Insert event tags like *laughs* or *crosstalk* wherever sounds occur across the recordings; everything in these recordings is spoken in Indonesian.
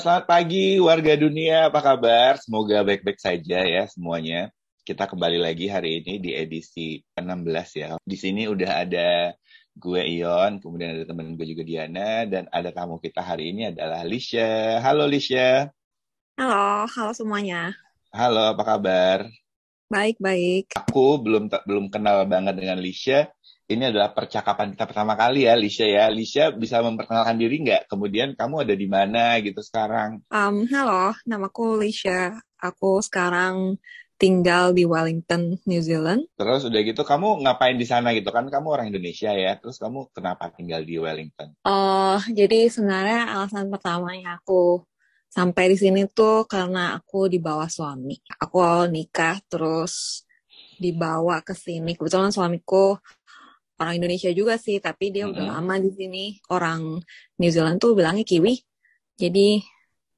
Selamat pagi warga dunia, apa kabar? Semoga baik-baik saja ya semuanya. Kita kembali lagi hari ini di edisi 16 ya. Di sini udah ada gue Ion, kemudian ada temen gue juga Diana, dan ada tamu kita hari ini adalah Lisha. Halo Lisha. Halo, halo semuanya. Halo, apa kabar? Baik, baik. Aku belum belum kenal banget dengan Lisha, ini adalah percakapan kita pertama kali ya, Lisha ya. Lisha bisa memperkenalkan diri nggak? Kemudian kamu ada di mana gitu sekarang? Um, halo, namaku Lisha. Aku sekarang tinggal di Wellington, New Zealand. Terus udah gitu kamu ngapain di sana gitu kan? Kamu orang Indonesia ya. Terus kamu kenapa tinggal di Wellington? Oh, uh, jadi sebenarnya alasan pertamanya aku sampai di sini tuh karena aku dibawa suami. Aku nikah terus dibawa ke sini. Kebetulan suamiku orang Indonesia juga sih, tapi dia mm -hmm. udah lama di sini. Orang New Zealand tuh bilangnya Kiwi. Jadi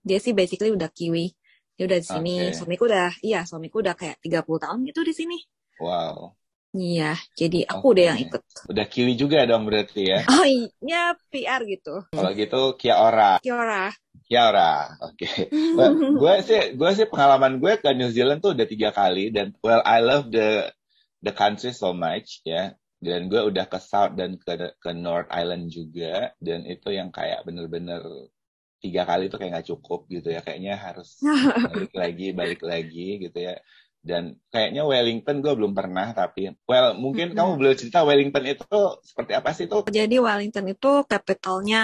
dia sih basically udah Kiwi. Dia udah di sini. Okay. Suamiku udah, iya suamiku udah kayak 30 tahun gitu di sini. Wow. Iya, jadi aku okay. udah yang ikut. Udah Kiwi juga dong berarti ya? *laughs* Oh iya, PR gitu. Kalau gitu Kia Ora. Kia Ora. Kia Ora, oke. Okay. *laughs* gue sih, gue sih pengalaman gue ke New Zealand tuh udah tiga kali dan well I love the the country so much ya dan gue udah ke South dan ke ke North Island juga. Dan itu yang kayak bener-bener tiga kali itu kayak nggak cukup gitu ya. Kayaknya harus *laughs* balik lagi balik lagi gitu ya. Dan kayaknya Wellington gue belum pernah tapi well mungkin mm -hmm. kamu boleh cerita Wellington itu seperti apa sih itu jadi Wellington itu capitalnya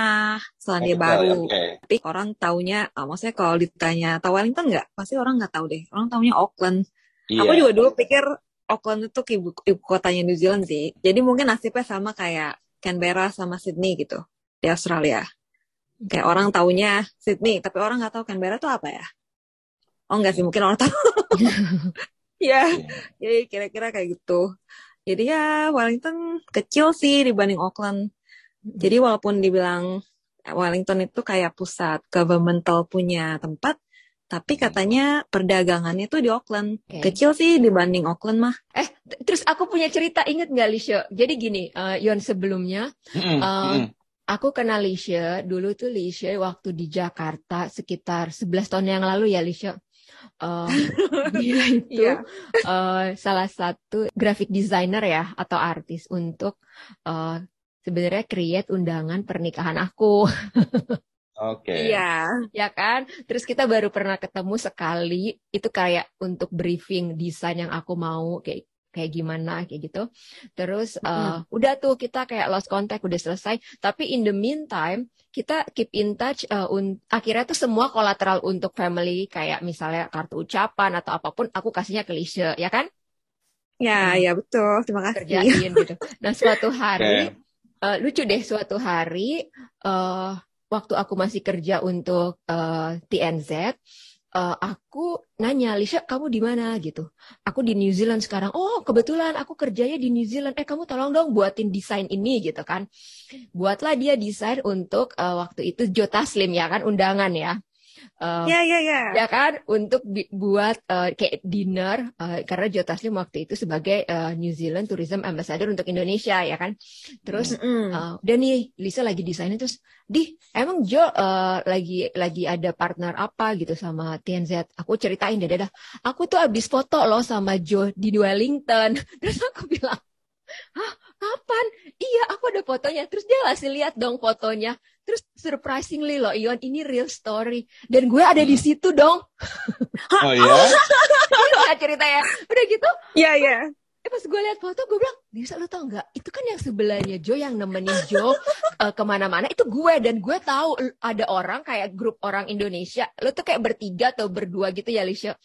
Selandia Capital, Baru. okay. tapi orang taunya ah, maksudnya kalau ditanya tahu Wellington nggak? Pasti orang nggak tahu deh. Orang taunya Auckland. Yeah. aku juga dulu pikir Auckland itu ibu, ibu kotanya New Zealand sih. Jadi mungkin nasibnya sama kayak Canberra sama Sydney gitu di Australia. Kayak orang taunya Sydney, tapi orang nggak tahu Canberra itu apa ya? Oh enggak sih, mungkin orang tahu. *laughs* ya, jadi kira-kira kayak gitu. Jadi ya Wellington kecil sih dibanding Auckland. Jadi walaupun dibilang Wellington itu kayak pusat governmental punya tempat, tapi katanya perdagangannya tuh di Auckland. Okay. Kecil sih dibanding Auckland mah. Eh, terus aku punya cerita inget gak Lisha? Jadi gini, uh, Yon sebelumnya, mm uh, aku kenal Lisha, dulu tuh Lisha waktu di Jakarta sekitar 11 tahun yang lalu ya Lisha. Uh, *laughs* dia itu yeah. uh, salah satu graphic designer ya atau artis untuk uh, sebenarnya create undangan pernikahan aku. *laughs* Oke. Okay. Iya, ya kan. Terus kita baru pernah ketemu sekali. Itu kayak untuk briefing desain yang aku mau kayak kayak gimana kayak gitu. Terus uh, mm. udah tuh kita kayak lost contact udah selesai. Tapi in the meantime kita keep in touch. Uh, un akhirnya tuh semua kolateral untuk family kayak misalnya kartu ucapan atau apa pun aku kasihnya ke Lisha, ya kan? Ya, hmm. ya betul. Terima kasih. Kerjain gitu. Nah suatu *laughs* hari uh, lucu deh suatu hari. Uh, waktu aku masih kerja untuk uh, eh, TNZ, uh, eh, aku nanya, Lisha, kamu di mana gitu? Aku di New Zealand sekarang. Oh, kebetulan aku kerjanya di New Zealand. Eh, kamu tolong dong buatin desain ini gitu kan. Buatlah dia desain untuk uh, waktu itu Jota Slim ya kan, undangan ya. Uh, ya ya ya. Ya kan untuk buat uh, kayak dinner uh, karena Joe Taslim waktu itu sebagai uh, New Zealand Tourism Ambassador untuk Indonesia ya kan. Terus mm -hmm. uh, dan nih Lisa lagi desainnya terus di emang Joe uh, lagi lagi ada partner apa gitu sama TNZ. Aku ceritain deh dah. Aku tuh abis foto loh sama Joe di Wellington. *laughs* Terus aku bilang, "Hah, kapan? Iya, aku ada fotonya." Terus dia kasih lihat dong fotonya. Terus surprisingly loh, Ion ini real story. Dan gue ada di hmm. situ dong. *laughs* Oh iya? *laughs* Iya cerita ya. Udah gitu. Iya, iya. Eh pas gue lihat foto, gue bilang, bisa lo tau nggak? Itu kan yang sebelahnya Joe yang nemenin Joe *laughs* uh, ke mana-mana. Itu gue. Dan gue tahu ada orang kayak grup orang Indonesia. Lo tuh kayak bertiga atau berdua gitu ya, Lisha.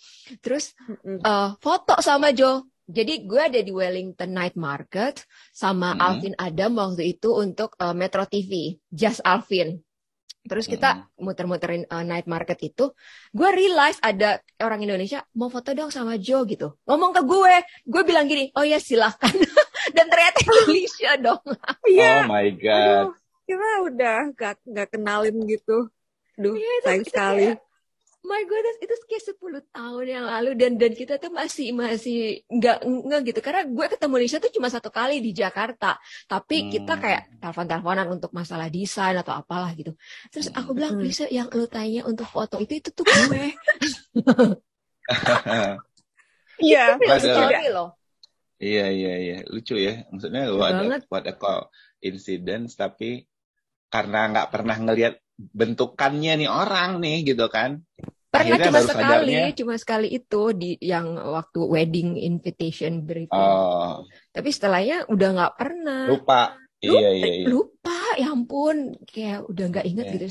Terus uh, foto sama Joe jadi gue ada di Wellington Night Market sama hmm. Alvin Adam waktu itu untuk uh, Metro TV, Just Alvin. Terus kita hmm. muter-muterin uh, night market itu, gue realize ada orang Indonesia mau foto dong sama Joe gitu. Ngomong ke gue, gue bilang gini, oh ya silahkan. *laughs* Dan ternyata *laughs* Indonesia dong. yeah. Oh my god. Aduh, kita udah gak, gak kenalin gitu. Duh, ya, sayang sekali. My goodness itu kayak 10 tahun yang lalu dan dan kita tuh masih masih nggak nggak gitu. Karena gue ketemu Nisha tuh cuma satu kali di Jakarta. Tapi hmm. kita kayak telepon-teleponan untuk masalah desain atau apalah gitu. Terus aku bilang hmm. Lisa yang lu tanya untuk foto itu itu tuh gue. *laughs* Iya, loh. Iya iya iya. Lucu ya. Maksudnya lu ada buat call incidents tapi karena nggak pernah ngelihat bentukannya nih orang nih gitu kan pernah Akhirnya cuma sekali sadarnya, cuma sekali itu di yang waktu wedding invitation briefing oh. tapi setelahnya udah nggak pernah lupa, lupa iya iya iya lupa ya ampun kayak udah nggak inget yeah. gitu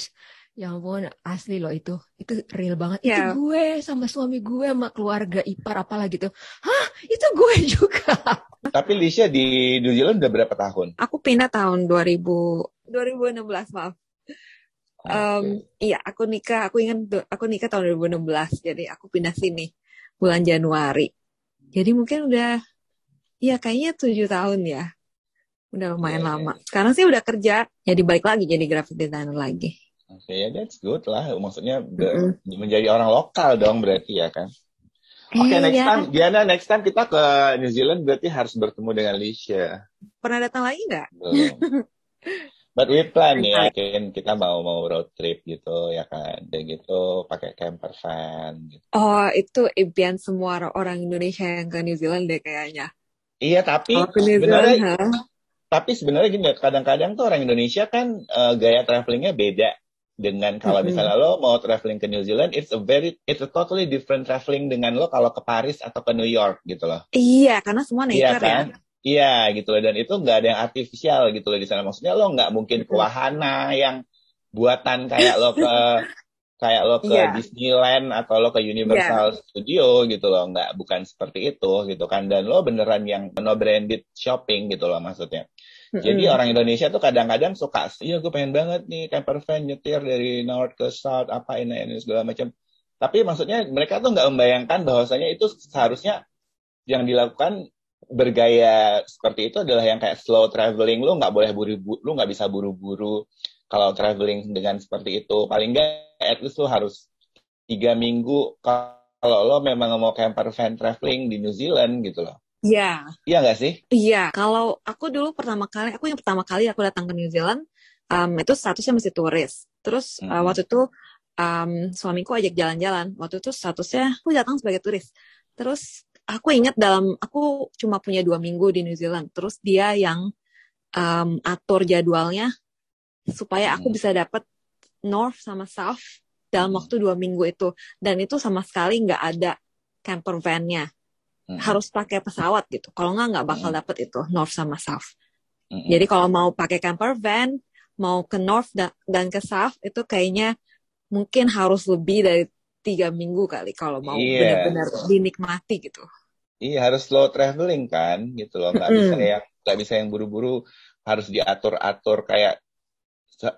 Ya ampun, asli loh itu. Itu real banget. Yeah. Itu gue sama suami gue sama keluarga ipar apalah gitu. Hah, itu gue *laughs* juga. Tapi Lisha di New Zealand udah berapa tahun? Aku pindah tahun 2000 2016, maaf. Okay. Um, iya, aku nikah, aku ingat aku nikah tahun 2016. Jadi aku pindah sini bulan Januari. Jadi mungkin udah Iya, kayaknya tujuh tahun ya. Udah lumayan yeah, lama. Yeah. Sekarang sih udah kerja, jadi balik lagi jadi graphic designer lagi. Oke okay, ya that's good lah. Maksudnya mm-hmm. menjadi orang lokal dong berarti ya kan. Oke okay, eh, next ya. time Diana next time kita ke New Zealand berarti harus bertemu dengan Lisha. Pernah datang lagi nggak? *laughs* But we plan ya, mungkin kita mau mau road trip gitu ya kan, dan gitu pakai camper van. Gitu. Oh itu impian semua orang Indonesia yang ke New Zealand deh kayaknya. Iya tapi sebenarnya, tapi sebenarnya gini kadang-kadang tuh orang Indonesia kan uh, gaya travelingnya beda dengan kalau misalnya lo mau traveling ke New Zealand, it's a very it's a totally different traveling dengan lo kalau ke Paris atau ke New York gitu loh. Iya, karena semua nature iya, kan? ya. Iya gitu loh dan itu nggak ada yang artifisial gitu loh di sana. Maksudnya lo nggak mungkin ke wahana yang buatan kayak lo ke *laughs* kayak lo ke yeah. Disneyland atau lo ke Universal yeah. Studio gitu loh nggak bukan seperti itu gitu kan dan lo beneran yang no branded shopping gitu loh maksudnya jadi orang Indonesia tuh kadang-kadang suka, iya gue pengen banget nih camper van nyetir dari north ke south, apa ini ini segala macam. Tapi maksudnya mereka tuh nggak membayangkan bahwasanya itu seharusnya yang dilakukan bergaya seperti itu adalah yang kayak slow traveling. Lu nggak boleh buru, lu nggak bisa buru-buru kalau traveling dengan seperti itu. Paling nggak at least lu harus tiga minggu kalau lo memang mau camper van traveling di New Zealand gitu loh. Iya. Iya nggak sih? Iya. Kalau aku dulu pertama kali, aku yang pertama kali aku datang ke New Zealand, um, itu statusnya masih turis. Terus mm -hmm. uh, waktu itu um, suamiku ajak jalan-jalan. Waktu itu statusnya aku datang sebagai turis. Terus aku ingat dalam aku cuma punya dua minggu di New Zealand. Terus dia yang um, atur jadwalnya supaya aku bisa dapat North sama South dalam waktu dua minggu itu. Dan itu sama sekali nggak ada camper van-nya hmm. harus pakai pesawat gitu. Kalau nggak nggak bakal hmm. dapet itu North sama South. Hmm. Jadi kalau mau pakai camper van, mau ke North da dan ke South itu kayaknya mungkin harus lebih dari tiga minggu kali kalau mau yeah. benar-benar dinikmati gitu. Iya harus slow traveling kan gitu loh nggak mm. bisa yang nggak bisa yang buru-buru harus diatur-atur kayak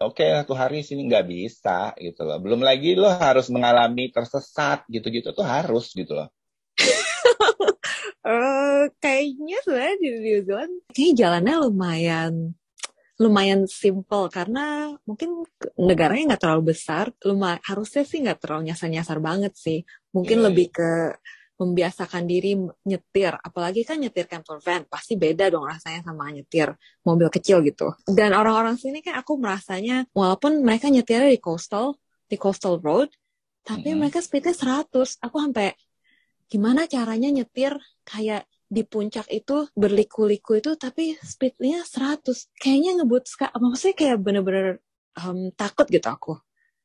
oke okay, satu hari sini nggak bisa gitu loh belum lagi lo harus mengalami tersesat gitu-gitu tuh harus gitu loh uh, *laughs* kayaknya sebenarnya di New Zealand kayaknya jalannya lumayan lumayan simple karena mungkin negaranya nggak terlalu besar lumayan harusnya sih nggak terlalu nyasar-nyasar banget sih mungkin yeah. lebih ke membiasakan diri nyetir apalagi kan nyetir camper van pasti beda dong rasanya sama nyetir mobil kecil gitu dan orang-orang sini kan aku merasanya walaupun mereka nyetirnya di coastal di coastal road tapi -hmm. mereka speednya 100 aku sampai gimana caranya nyetir kayak di puncak itu berliku-liku itu tapi speednya 100 kayaknya ngebut maksudnya kayak bener-bener um, takut gitu aku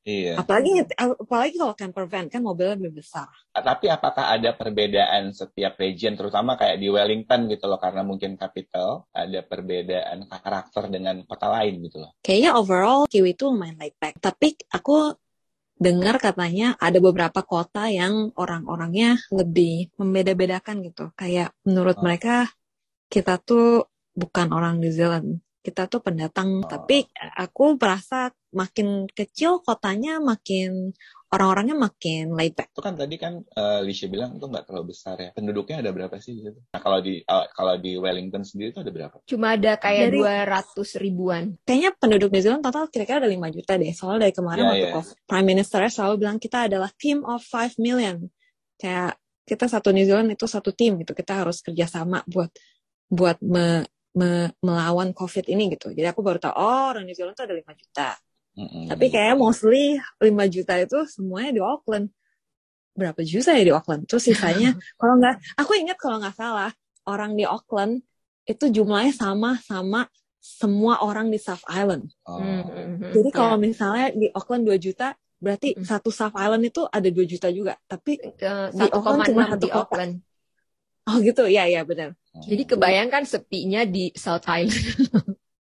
Iya. Apalagi apalagi kalau camper van kan mobilnya lebih besar. Tapi apakah ada perbedaan setiap region terutama kayak di Wellington gitu loh karena mungkin capital ada perbedaan karakter dengan kota lain gitu loh. Kayaknya overall Kiwi itu lumayan laid back. Tapi aku dengar katanya ada beberapa kota yang orang-orangnya lebih membeda-bedakan gitu. Kayak menurut oh. mereka kita tuh bukan orang New Zealand. Kita tuh pendatang. Oh. Tapi aku merasa makin kecil kotanya makin orang-orangnya makin laid back. Itu kan tadi kan uh, Lisha bilang itu nggak terlalu besar ya. Penduduknya ada berapa sih gitu? Nah kalau di uh, kalau di Wellington sendiri itu ada berapa? Cuma ada kayak dua ratus ribuan. Kayaknya penduduk New Zealand total kira-kira ada 5 juta deh. Soalnya dari kemarin yeah, waktu yeah. Prime Minister selalu bilang kita adalah team of 5 million. Kayak kita satu New Zealand itu satu tim gitu. Kita harus kerjasama buat buat me, me, melawan COVID ini gitu. Jadi aku baru tahu oh orang New Zealand itu ada 5 juta. Mm-hmm. Tapi kayak mostly 5 juta itu semuanya di Auckland. Berapa juta ya di Auckland? Terus sisanya *laughs* kalau nggak, aku ingat kalau nggak salah orang di Auckland itu jumlahnya sama sama semua orang di South Island. Oh. Mm-hmm. Jadi kalau yeah. misalnya di Auckland 2 juta, berarti mm-hmm. satu South Island itu ada 2 juta juga. Tapi uh, di Auckland cuma satu di Auckland. Oh gitu, ya ya benar. Jadi kebayangkan sepinya di South Island.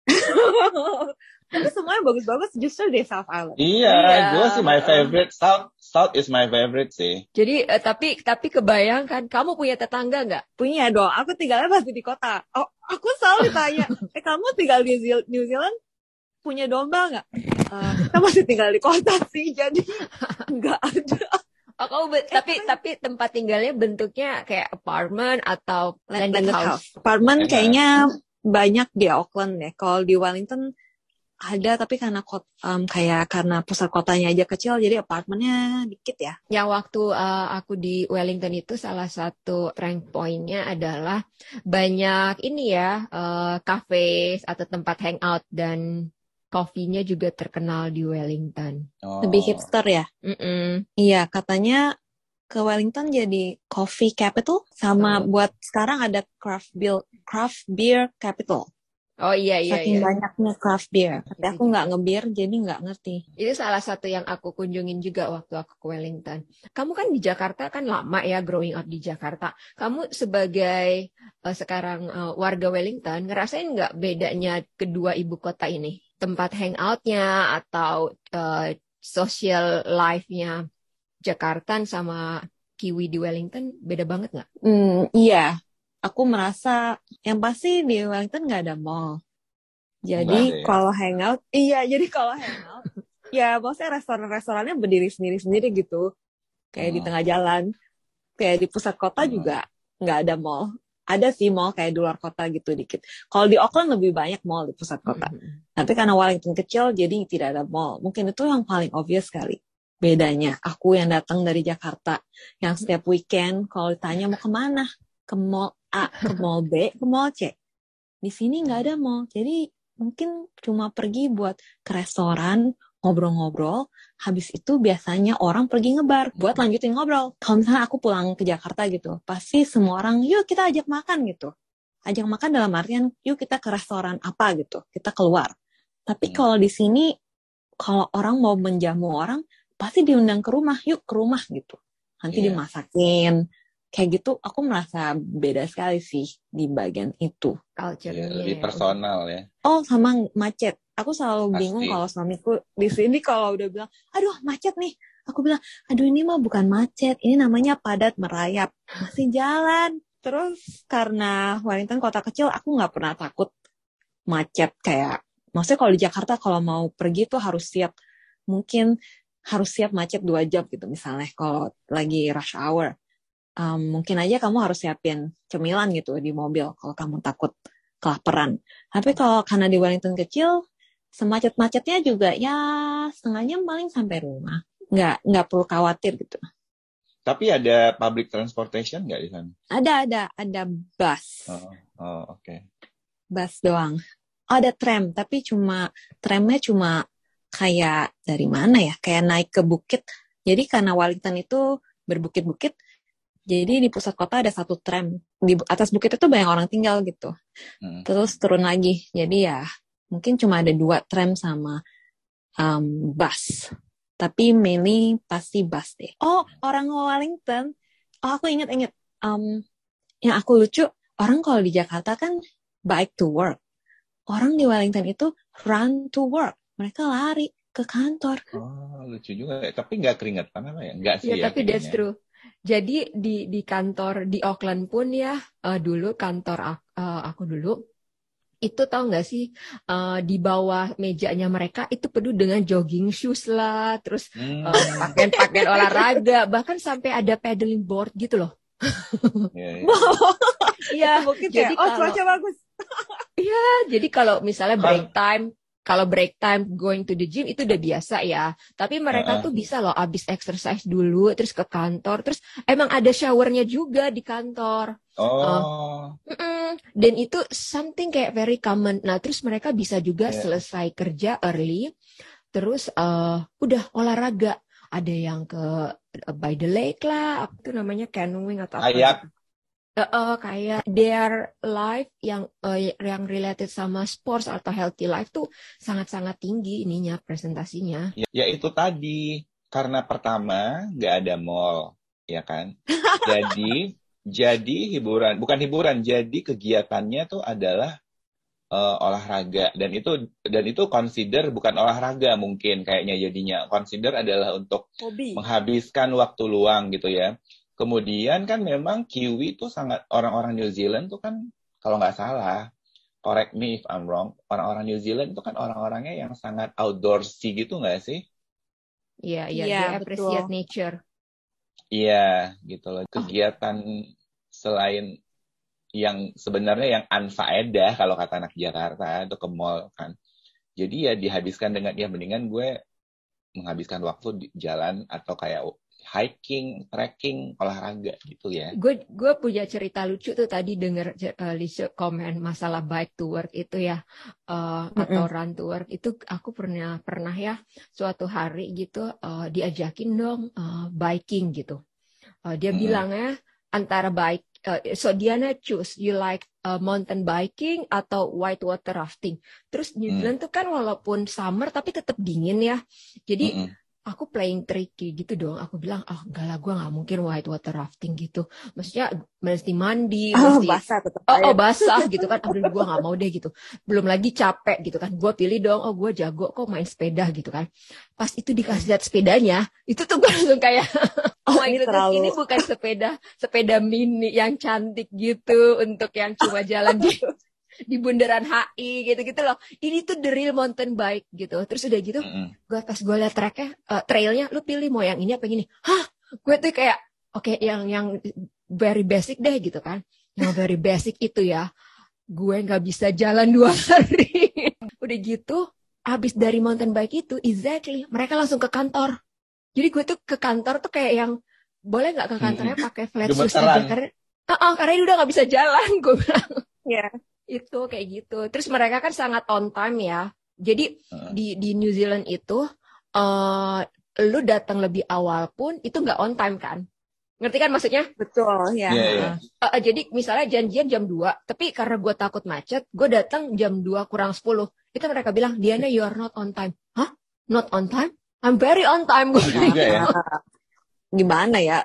*laughs* Tapi semuanya bagus-bagus justru di South Island. Iya, iya. gue sih my favorite. South South is my favorite sih. Jadi uh, tapi tapi kebayangkan kamu punya tetangga nggak? Punya dong. Aku tinggalnya pasti di kota. Oh, aku selalu ditanya, *laughs* eh kamu tinggal di New Zealand punya domba nggak? Uh, kita masih tinggal di kota sih, jadi nggak ada. Oh, kamu be- eh, tapi tapi tempat tinggalnya bentuknya kayak apartment atau landed, house. house. Apartment kayaknya banyak di Auckland ya. Kalau di Wellington ada tapi karena kot, um, kayak karena pusat kotanya aja kecil jadi apartemennya dikit ya. Yang waktu uh, aku di Wellington itu salah satu rank pointnya adalah banyak ini ya uh, cafe atau tempat hangout dan kopinya juga terkenal di Wellington. Oh. Lebih hipster ya? Mm -mm. Iya katanya ke Wellington jadi coffee capital sama oh. buat sekarang ada craft beer craft beer capital. Oh iya iya. Saking iya. banyaknya craft beer. Tapi aku nggak ngebir jadi nggak ngerti. Itu salah satu yang aku kunjungin juga waktu aku ke Wellington. Kamu kan di Jakarta kan lama ya growing up di Jakarta. Kamu sebagai uh, sekarang uh, warga Wellington ngerasain nggak bedanya kedua ibu kota ini? Tempat hangoutnya atau uh, social life-nya Jakarta sama Kiwi di Wellington beda banget nggak? Hmm, iya, aku merasa yang pasti di Wellington nggak ada mall. Jadi ya. kalau hangout, iya jadi kalau hangout, ya maksudnya restoran-restorannya berdiri sendiri-sendiri gitu, kayak oh. di tengah jalan, kayak di pusat kota oh. juga nggak ada mall. Ada sih mall kayak di luar kota gitu dikit. Kalau di Auckland lebih banyak mall di pusat kota. Mm -hmm. Tapi karena Wellington kecil jadi tidak ada mall. Mungkin itu yang paling obvious kali bedanya. Aku yang datang dari Jakarta, yang setiap weekend kalau ditanya mau ke mana, ke mall A ke mall B ke mall C. Di sini nggak ada mall, jadi mungkin cuma pergi buat ke restoran, ngobrol-ngobrol. Habis itu biasanya orang pergi ngebar buat lanjutin ngobrol. Kalau misalnya aku pulang ke Jakarta gitu, pasti semua orang, yuk kita ajak makan gitu. Ajak makan dalam artian, yuk kita ke restoran apa gitu, kita keluar. Tapi hmm. kalau di sini, kalau orang mau menjamu orang, pasti diundang ke rumah, yuk ke rumah gitu. Nanti yeah. dimasakin, kayak gitu aku merasa beda sekali sih di bagian itu. Culture ya, lebih personal ya. Oh sama macet. Aku selalu Pasti. bingung kalau suamiku di sini kalau udah bilang aduh macet nih. Aku bilang aduh ini mah bukan macet ini namanya padat merayap. Masih jalan. Terus karena Wellington kota kecil aku nggak pernah takut macet kayak maksudnya kalau di Jakarta kalau mau pergi tuh harus siap mungkin harus siap macet dua jam gitu misalnya kalau lagi rush hour um, mungkin aja kamu harus siapin cemilan gitu di mobil kalau kamu takut kelaparan. Tapi kalau karena di Wellington kecil, semacet-macetnya juga ya setengah jam paling sampai rumah. Nggak nggak perlu khawatir gitu. Tapi ada public transportation nggak di sana? Ada ada ada bus. Oh, oh oke. Okay. Bus doang. Oh, ada tram tapi cuma tramnya cuma kayak dari mana ya? Kayak naik ke bukit. Jadi karena Wellington itu berbukit-bukit, jadi di pusat kota ada satu tram di atas bukit itu banyak orang tinggal gitu. Hmm. Terus turun lagi. Jadi ya mungkin cuma ada dua tram sama um, bus. Tapi mainly pasti bus deh. Oh orang Wellington. Oh aku inget-inget. Um, yang aku lucu orang kalau di Jakarta kan bike to work. Orang di Wellington itu run to work. Mereka lari ke kantor. Oh, lucu juga. Tapi nggak keringetan apa ya? Nggak sih ya. ya tapi that's true. Jadi di di kantor di Auckland pun ya uh, dulu kantor uh, aku dulu itu tau gak sih uh, di bawah mejanya mereka itu penuh dengan jogging shoes lah, terus hmm. uh, pakaian-pakaian olahraga, bahkan sampai ada paddling board gitu loh. Iya, *laughs* yeah, yeah. jadi oh cuaca bagus. Iya, jadi kalau misalnya break time kalau break time going to the gym itu udah biasa ya. Tapi mereka uh -uh. tuh bisa loh abis exercise dulu terus ke kantor, terus emang ada showernya juga di kantor. Oh. Uh, mm -mm. Dan itu something kayak very common. Nah, terus mereka bisa juga yeah. selesai kerja early, terus uh, udah olahraga. Ada yang ke uh, by the lake lah, apa tuh namanya canoeing atau apa? Kayak uh, uh, kayak their life yang uh, yang related sama sports atau healthy life tuh sangat-sangat tinggi ininya presentasinya. Ya, ya itu tadi karena pertama nggak ada mall, ya kan? *laughs* jadi jadi hiburan bukan hiburan, jadi kegiatannya tuh adalah uh, olahraga dan itu dan itu consider bukan olahraga mungkin kayaknya jadinya consider adalah untuk Hobi. menghabiskan waktu luang gitu ya Kemudian kan memang Kiwi itu sangat orang-orang New Zealand tuh kan kalau nggak salah, correct me if I'm wrong, orang-orang New Zealand itu kan orang-orangnya yang sangat outdoorsy gitu nggak sih? Iya, iya, yeah, dia appreciate betul. nature. Iya, gitu loh. Kegiatan oh. selain yang sebenarnya yang anfaedah kalau kata anak Jakarta itu ke mall kan. Jadi ya dihabiskan dengan ya mendingan gue menghabiskan waktu di jalan atau kayak hiking, trekking, olahraga gitu ya. Gue gue punya cerita lucu tuh tadi denger uh, Lisa komen masalah bike to work itu ya uh, mm -hmm. atau run to work itu aku pernah pernah ya suatu hari gitu uh, diajakin dong uh, biking gitu. Uh, dia mm -hmm. bilang ya antara bike uh, so Diana choose you like uh, mountain biking atau white water rafting. Terus New Zealand mm. tuh kan walaupun summer tapi tetap dingin ya. Jadi mm -hmm aku playing tricky gitu dong. Aku bilang, ah oh, enggak lah, gue nggak mungkin white water rafting gitu. Maksudnya mesti mandi, *laughs* oh, mesti basah tetap oh, oh basah gitu kan. *laughs* Aduh, gue nggak mau deh gitu. Belum lagi capek gitu kan. Gue pilih dong, oh gue jago kok main sepeda gitu kan. Pas itu dikasih lihat sepedanya, itu tuh gue langsung kayak, *laughs* oh my god, terlalu... ini bukan sepeda, sepeda mini yang cantik gitu untuk yang cuma jalan di di bundaran HI gitu-gitu loh. Ini tuh the real mountain bike gitu. Terus udah gitu, mm gue pas gue liat tracknya, uh, trailnya, lu pilih mau yang ini apa yang ini. Hah? Gue tuh kayak, oke okay, yang yang very basic deh gitu kan. Yang very basic itu ya, gue nggak bisa jalan dua *laughs* hari. udah gitu, abis dari mountain bike itu, exactly, mereka langsung ke kantor. Jadi gue tuh ke kantor tuh kayak yang boleh nggak ke kantornya pakai flat shoes aja karena, uh -uh, karena ini udah nggak bisa jalan gue bilang. Iya. Yeah itu kayak gitu. Terus mereka kan sangat on time ya. Jadi uh. di di New Zealand itu uh, lu datang lebih awal pun itu nggak on time kan? Ngerti kan maksudnya? Betul, ya. Yeah, yeah. Uh, uh, jadi misalnya janjian jam 2, tapi karena gue takut macet, gue datang jam 2 kurang 10. Itu mereka bilang, Diana, you are not on time. Hah? Not on time? I'm very on time. Gue juga ya. *laughs* gimana ya?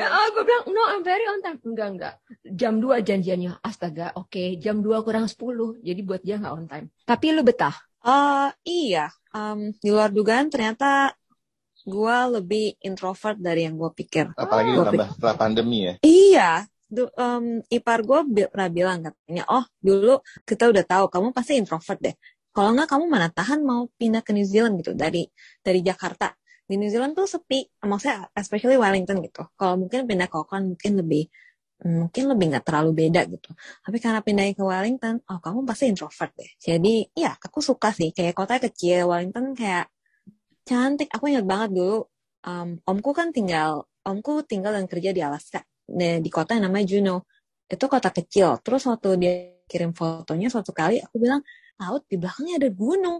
ya gue bilang, no, I'm very on time. Enggak, enggak. Jam 2 janjiannya. Astaga, oke. Okay. Jam 2 kurang 10. Jadi buat dia nggak on time. Tapi lu betah? Uh, iya. Um, di luar dugaan ternyata gue lebih introvert dari yang gue pikir. Apalagi oh. ditambah setelah pandemi ya? Iya. Du, um, ipar gue pernah bilang katanya, oh dulu kita udah tahu kamu pasti introvert deh. Kalau nggak kamu mana tahan mau pindah ke New Zealand gitu dari dari Jakarta di New Zealand tuh sepi maksudnya especially Wellington gitu. Kalau mungkin pindah ke Auckland mungkin lebih mungkin lebih nggak terlalu beda gitu. Tapi karena pindah ke Wellington oh kamu pasti introvert deh. Jadi ya aku suka sih. Kayak kota kecil Wellington kayak cantik. Aku ingat banget dulu um, omku kan tinggal omku tinggal dan kerja di Alaska. Di, di kota yang namanya Juneau. Itu kota kecil. Terus waktu dia kirim fotonya suatu kali aku bilang laut di belakangnya ada gunung.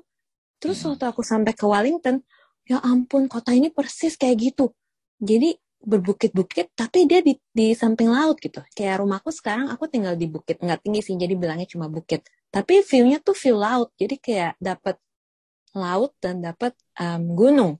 Terus hmm. waktu aku sampai ke Wellington ya ampun kota ini persis kayak gitu. Jadi berbukit-bukit tapi dia di, di samping laut gitu. Kayak rumahku sekarang aku tinggal di bukit. Nggak tinggi sih jadi bilangnya cuma bukit. Tapi view-nya tuh view laut. Jadi kayak dapat laut dan dapat um, gunung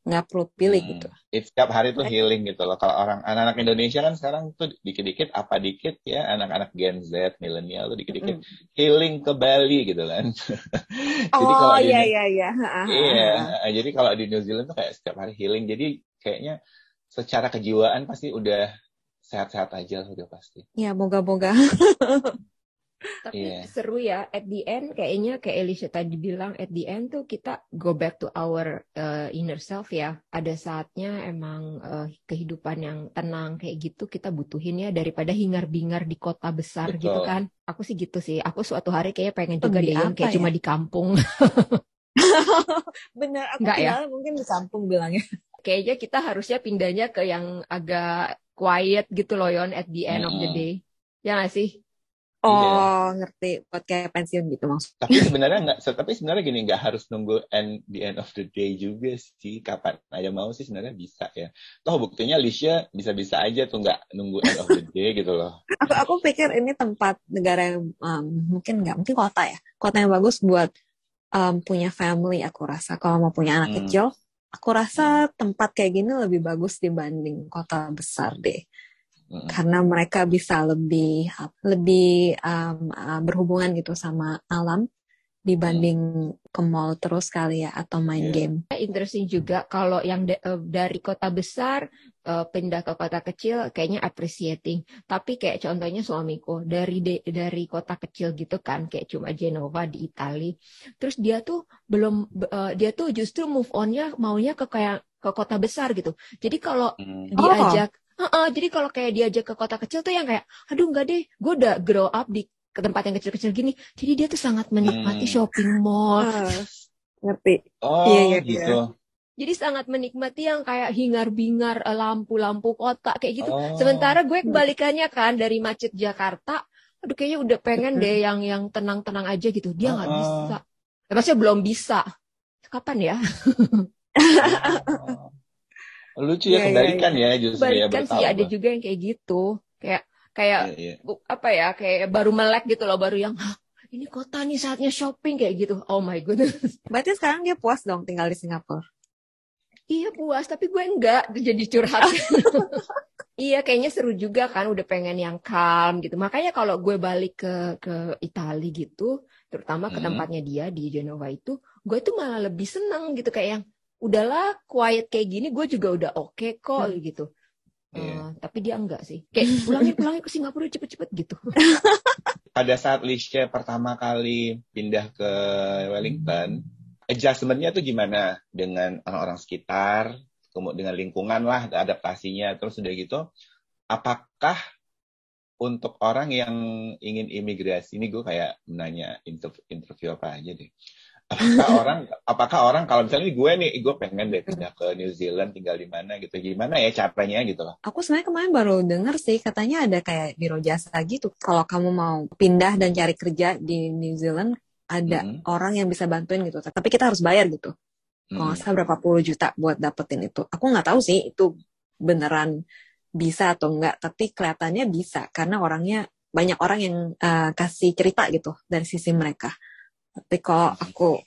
nggak perlu pilih hmm. gitu. Setiap hari tuh healing gitu loh. Kalau orang anak-anak Indonesia kan sekarang tuh dikit-dikit apa dikit ya anak-anak Gen Z, milenial tuh dikit-dikit hmm. healing ke Bali gitu kan. *laughs* jadi oh kalau iya iya iya. Iya, jadi kalau di New Zealand tuh kayak setiap hari healing. Jadi kayaknya secara kejiwaan pasti udah sehat-sehat aja udah pasti. Iya, moga-moga. *laughs* Tapi yeah. seru ya, at the end kayaknya kayak Elisha tadi bilang, at the end tuh kita go back to our uh, inner self ya. Ada saatnya emang uh, kehidupan yang tenang kayak gitu kita butuhin ya daripada hingar-bingar di kota besar gitu Betul. gitu kan. Aku sih gitu sih. Aku suatu hari kayaknya pengen juga yang kayak ya? cuma di kampung. *laughs* Bener, aku Nggak ya? mungkin di kampung bilangnya. Kayaknya kita harusnya pindahnya ke yang agak quiet gitu loh Yon at the end mm -hmm. of the day. Ya gak sih? Oh, iya. ngerti. Buat kayak pensiun gitu maksudnya. Tapi sebenarnya nggak, tapi sebenarnya gini nggak harus nunggu end the end of the day juga sih. Kapan aja mau sih sebenarnya bisa ya. Toh buktinya Lisha bisa-bisa aja tuh nggak nunggu end of the day gitu loh. *laughs* aku aku pikir ini tempat negara yang um, mungkin nggak, mungkin kota ya. Kota yang bagus buat um, punya family. Aku rasa kalau mau punya anak hmm. kecil, aku rasa tempat kayak gini lebih bagus dibanding kota besar deh karena mereka bisa lebih lebih um, uh, berhubungan gitu sama alam dibanding ke mall terus kali ya atau main yeah. game. Interesting juga kalau yang de, uh, dari kota besar uh, pindah ke kota kecil kayaknya appreciating. Tapi kayak contohnya suamiku dari de, dari kota kecil gitu kan kayak cuma Genova di Italia. Terus dia tuh belum uh, dia tuh justru move onnya maunya ke kayak ke kota besar gitu. Jadi kalau hmm. diajak oh Uh, uh, jadi kalau kayak diajak ke kota kecil tuh yang kayak, aduh enggak deh, gue udah grow up di ke tempat yang kecil-kecil gini. Jadi dia tuh sangat menikmati hmm. shopping mall. Uh, ngerti. Oh, iya, iya, gitu. Iya. Jadi sangat menikmati yang kayak hingar-bingar eh, lampu-lampu kota kayak gitu. Oh. Sementara gue kebalikannya kan dari macet Jakarta, aduh kayaknya udah pengen deh yang yang tenang-tenang aja gitu. Dia nggak uh, uh. bisa. Ya, maksudnya belum bisa. Kapan ya? *laughs* Lucu ya, ya kebalikan ya, ya justru ya. Sih ada juga yang kayak gitu. Kayak kayak ya, ya. apa ya, kayak baru melek gitu loh, baru yang ini kota nih saatnya shopping kayak gitu. Oh my goodness. Berarti sekarang dia puas dong tinggal di Singapura. Iya puas, tapi gue enggak jadi curhat. *laughs* iya, kayaknya seru juga kan, udah pengen yang calm gitu. Makanya kalau gue balik ke ke Italia gitu, terutama ke hmm. tempatnya dia di Genova itu, gue tuh malah lebih seneng gitu kayak yang udahlah quiet kayak gini gue juga udah oke okay kok hmm. gitu yeah. Iya. uh, tapi dia enggak sih kayak pulangin pulangin ke Singapura cepet-cepet gitu *laughs* pada saat Lisha pertama kali pindah ke Wellington adjustmentnya tuh gimana dengan orang-orang sekitar kemudian dengan lingkungan lah adaptasinya terus udah gitu apakah untuk orang yang ingin imigrasi ini gue kayak menanya interview, interview apa aja deh apakah orang apakah orang kalau misalnya gue nih gue pengen deh pindah ke New Zealand tinggal di mana gitu. Gimana ya caranya gitu loh. Aku sebenarnya kemarin baru denger sih katanya ada kayak biro jasa gitu. Kalau kamu mau pindah dan cari kerja di New Zealand ada hmm. orang yang bisa bantuin gitu. Tapi kita harus bayar gitu. Hmm. kalau berapa puluh juta buat dapetin itu. Aku nggak tahu sih itu beneran bisa atau enggak tapi kelihatannya bisa. Karena orangnya banyak orang yang uh, kasih cerita gitu dari sisi mereka tapi kalau aku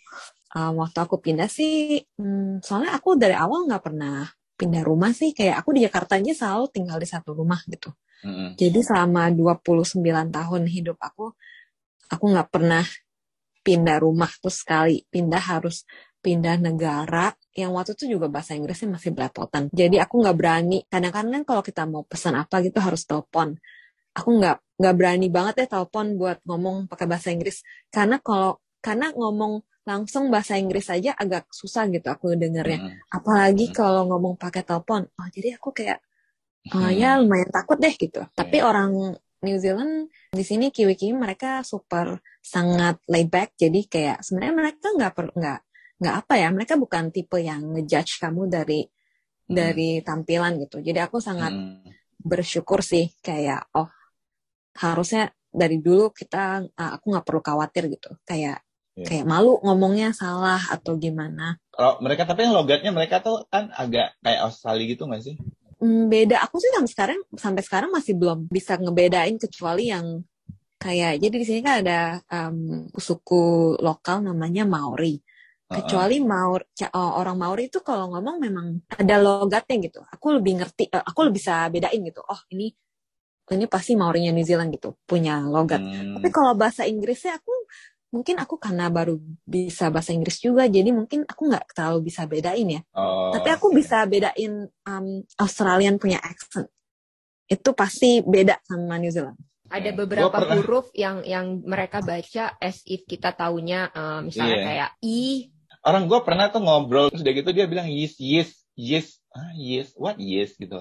um, waktu aku pindah sih, hmm, soalnya aku dari awal nggak pernah pindah rumah sih. Kayak aku di Jakarta aja selalu tinggal di satu rumah gitu. Mm-hmm. Jadi selama 29 tahun hidup aku, aku nggak pernah pindah rumah terus sekali. Pindah harus pindah negara yang waktu itu juga bahasa Inggrisnya masih belepotan. Jadi aku nggak berani. Kadang-kadang kalau kita mau pesan apa gitu harus telepon. Aku nggak nggak berani banget ya telepon buat ngomong pakai bahasa Inggris. Karena kalau karena ngomong langsung bahasa Inggris aja agak susah gitu aku dengernya. Hmm. Apalagi hmm. kalau ngomong pakai telepon. Oh, jadi aku kayak oh, ya lumayan takut deh gitu. Hmm. Tapi orang New Zealand di sini kiwi-kiwi mereka super sangat laid back. Jadi kayak sebenarnya mereka nggak per nggak nggak apa ya. Mereka bukan tipe yang ngejudge kamu dari hmm. dari tampilan gitu. Jadi aku sangat hmm. bersyukur sih kayak oh harusnya dari dulu kita aku nggak perlu khawatir gitu. Kayak yeah. kayak malu ngomongnya salah atau gimana. Kalau mereka tapi yang logatnya mereka tuh kan agak kayak Australia gitu nggak sih? Hmm, beda. Aku sih sampai sekarang sampai sekarang masih belum bisa ngebedain kecuali yang kayak jadi di sini kan ada um, suku lokal namanya Maori. Kecuali Maori oh, orang Maori itu kalau ngomong memang ada logatnya gitu. Aku lebih ngerti, eh, aku lebih bisa bedain gitu. Oh ini ini pasti Maorinya New Zealand gitu punya logat. Hmm. Tapi kalau bahasa Inggrisnya aku mungkin aku karena baru bisa bahasa Inggris juga jadi mungkin aku nggak terlalu bisa bedain ya oh, tapi aku okay. bisa bedain um, Australian punya accent itu pasti beda sama New Zealand Ada beberapa pernah... huruf yang yang mereka baca as if kita taunya uh, misalnya yeah. kayak i. Orang gue pernah tuh ngobrol terus udah gitu dia bilang yes yes yes ah yes what yes gitu.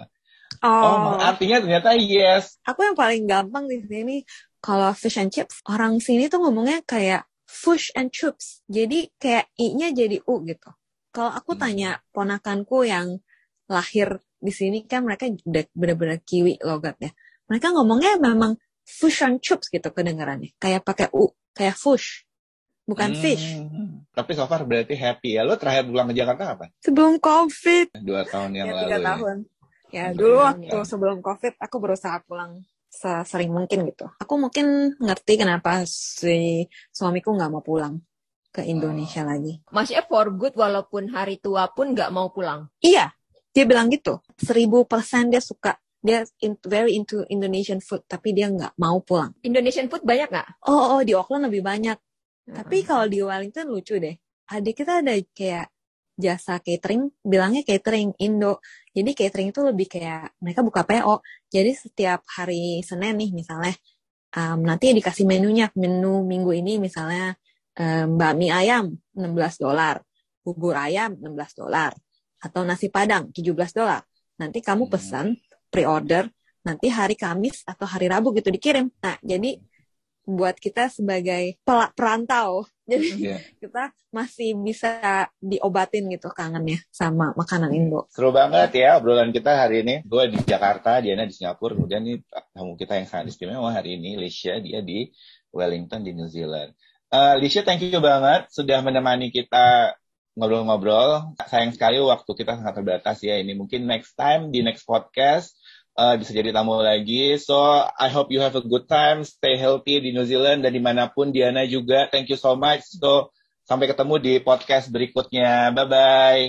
Oh, oh artinya ternyata yes. Aku yang paling gampang di sini kalau fish and chips orang sini tuh ngomongnya kayak fish and chips. Jadi kayak i-nya jadi u gitu. Kalau aku hmm. tanya ponakanku yang lahir di sini kan mereka bener-bener kiwi logatnya. Mereka ngomongnya memang fish and chips gitu kedengarannya. Kayak pakai u, kayak fish. Bukan hmm, fish. Tapi so far berarti happy ya. Lo terakhir pulang ke Jakarta apa? Sebelum COVID. Dua tahun yang ya, lalu. Tiga ya. tahun. Ya, dulu waktu sebelum COVID aku berusaha pulang sering mungkin gitu. Aku mungkin ngerti kenapa si suamiku nggak mau pulang ke Indonesia oh. lagi. Maksudnya for good walaupun hari tua pun nggak mau pulang? Iya, dia bilang gitu. Seribu persen dia suka. Dia in, very into Indonesian food, tapi dia nggak mau pulang. Indonesian food banyak nggak? Oh, oh, di Auckland lebih banyak. Hmm. Tapi kalau di Wellington lucu deh. Adik kita ada kayak jasa catering, bilangnya catering Indo. Jadi catering itu lebih kayak mereka buka PO. Jadi setiap hari Senin nih misalnya, um, nanti dikasih menunya. Menu minggu ini misalnya um, bakmi ayam 16 dolar, bubur ayam 16 dolar, atau nasi padang 17 dolar. Nanti kamu hmm. pesan pre-order, nanti hari Kamis atau hari Rabu gitu dikirim. Nah, jadi buat kita sebagai perantau. Jadi yeah. *laughs* kita masih bisa diobatin gitu kangennya sama makanan Indo. Seru banget ya obrolan kita hari ini. Gue di Jakarta, Diana di Singapura. Kemudian nih tamu kita yang sangat istimewa hari ini, Lisha, dia di Wellington di New Zealand. Uh, Lisha, thank you banget sudah menemani kita ngobrol-ngobrol. Sayang sekali waktu kita sangat terbatas ya. Ini mungkin next time di next podcast uh, bisa jadi tamu lagi. So I hope you have a good time, stay healthy di New Zealand dan di mana pun Diana juga. Thank you so much. So sampai ketemu di podcast berikutnya. Bye bye.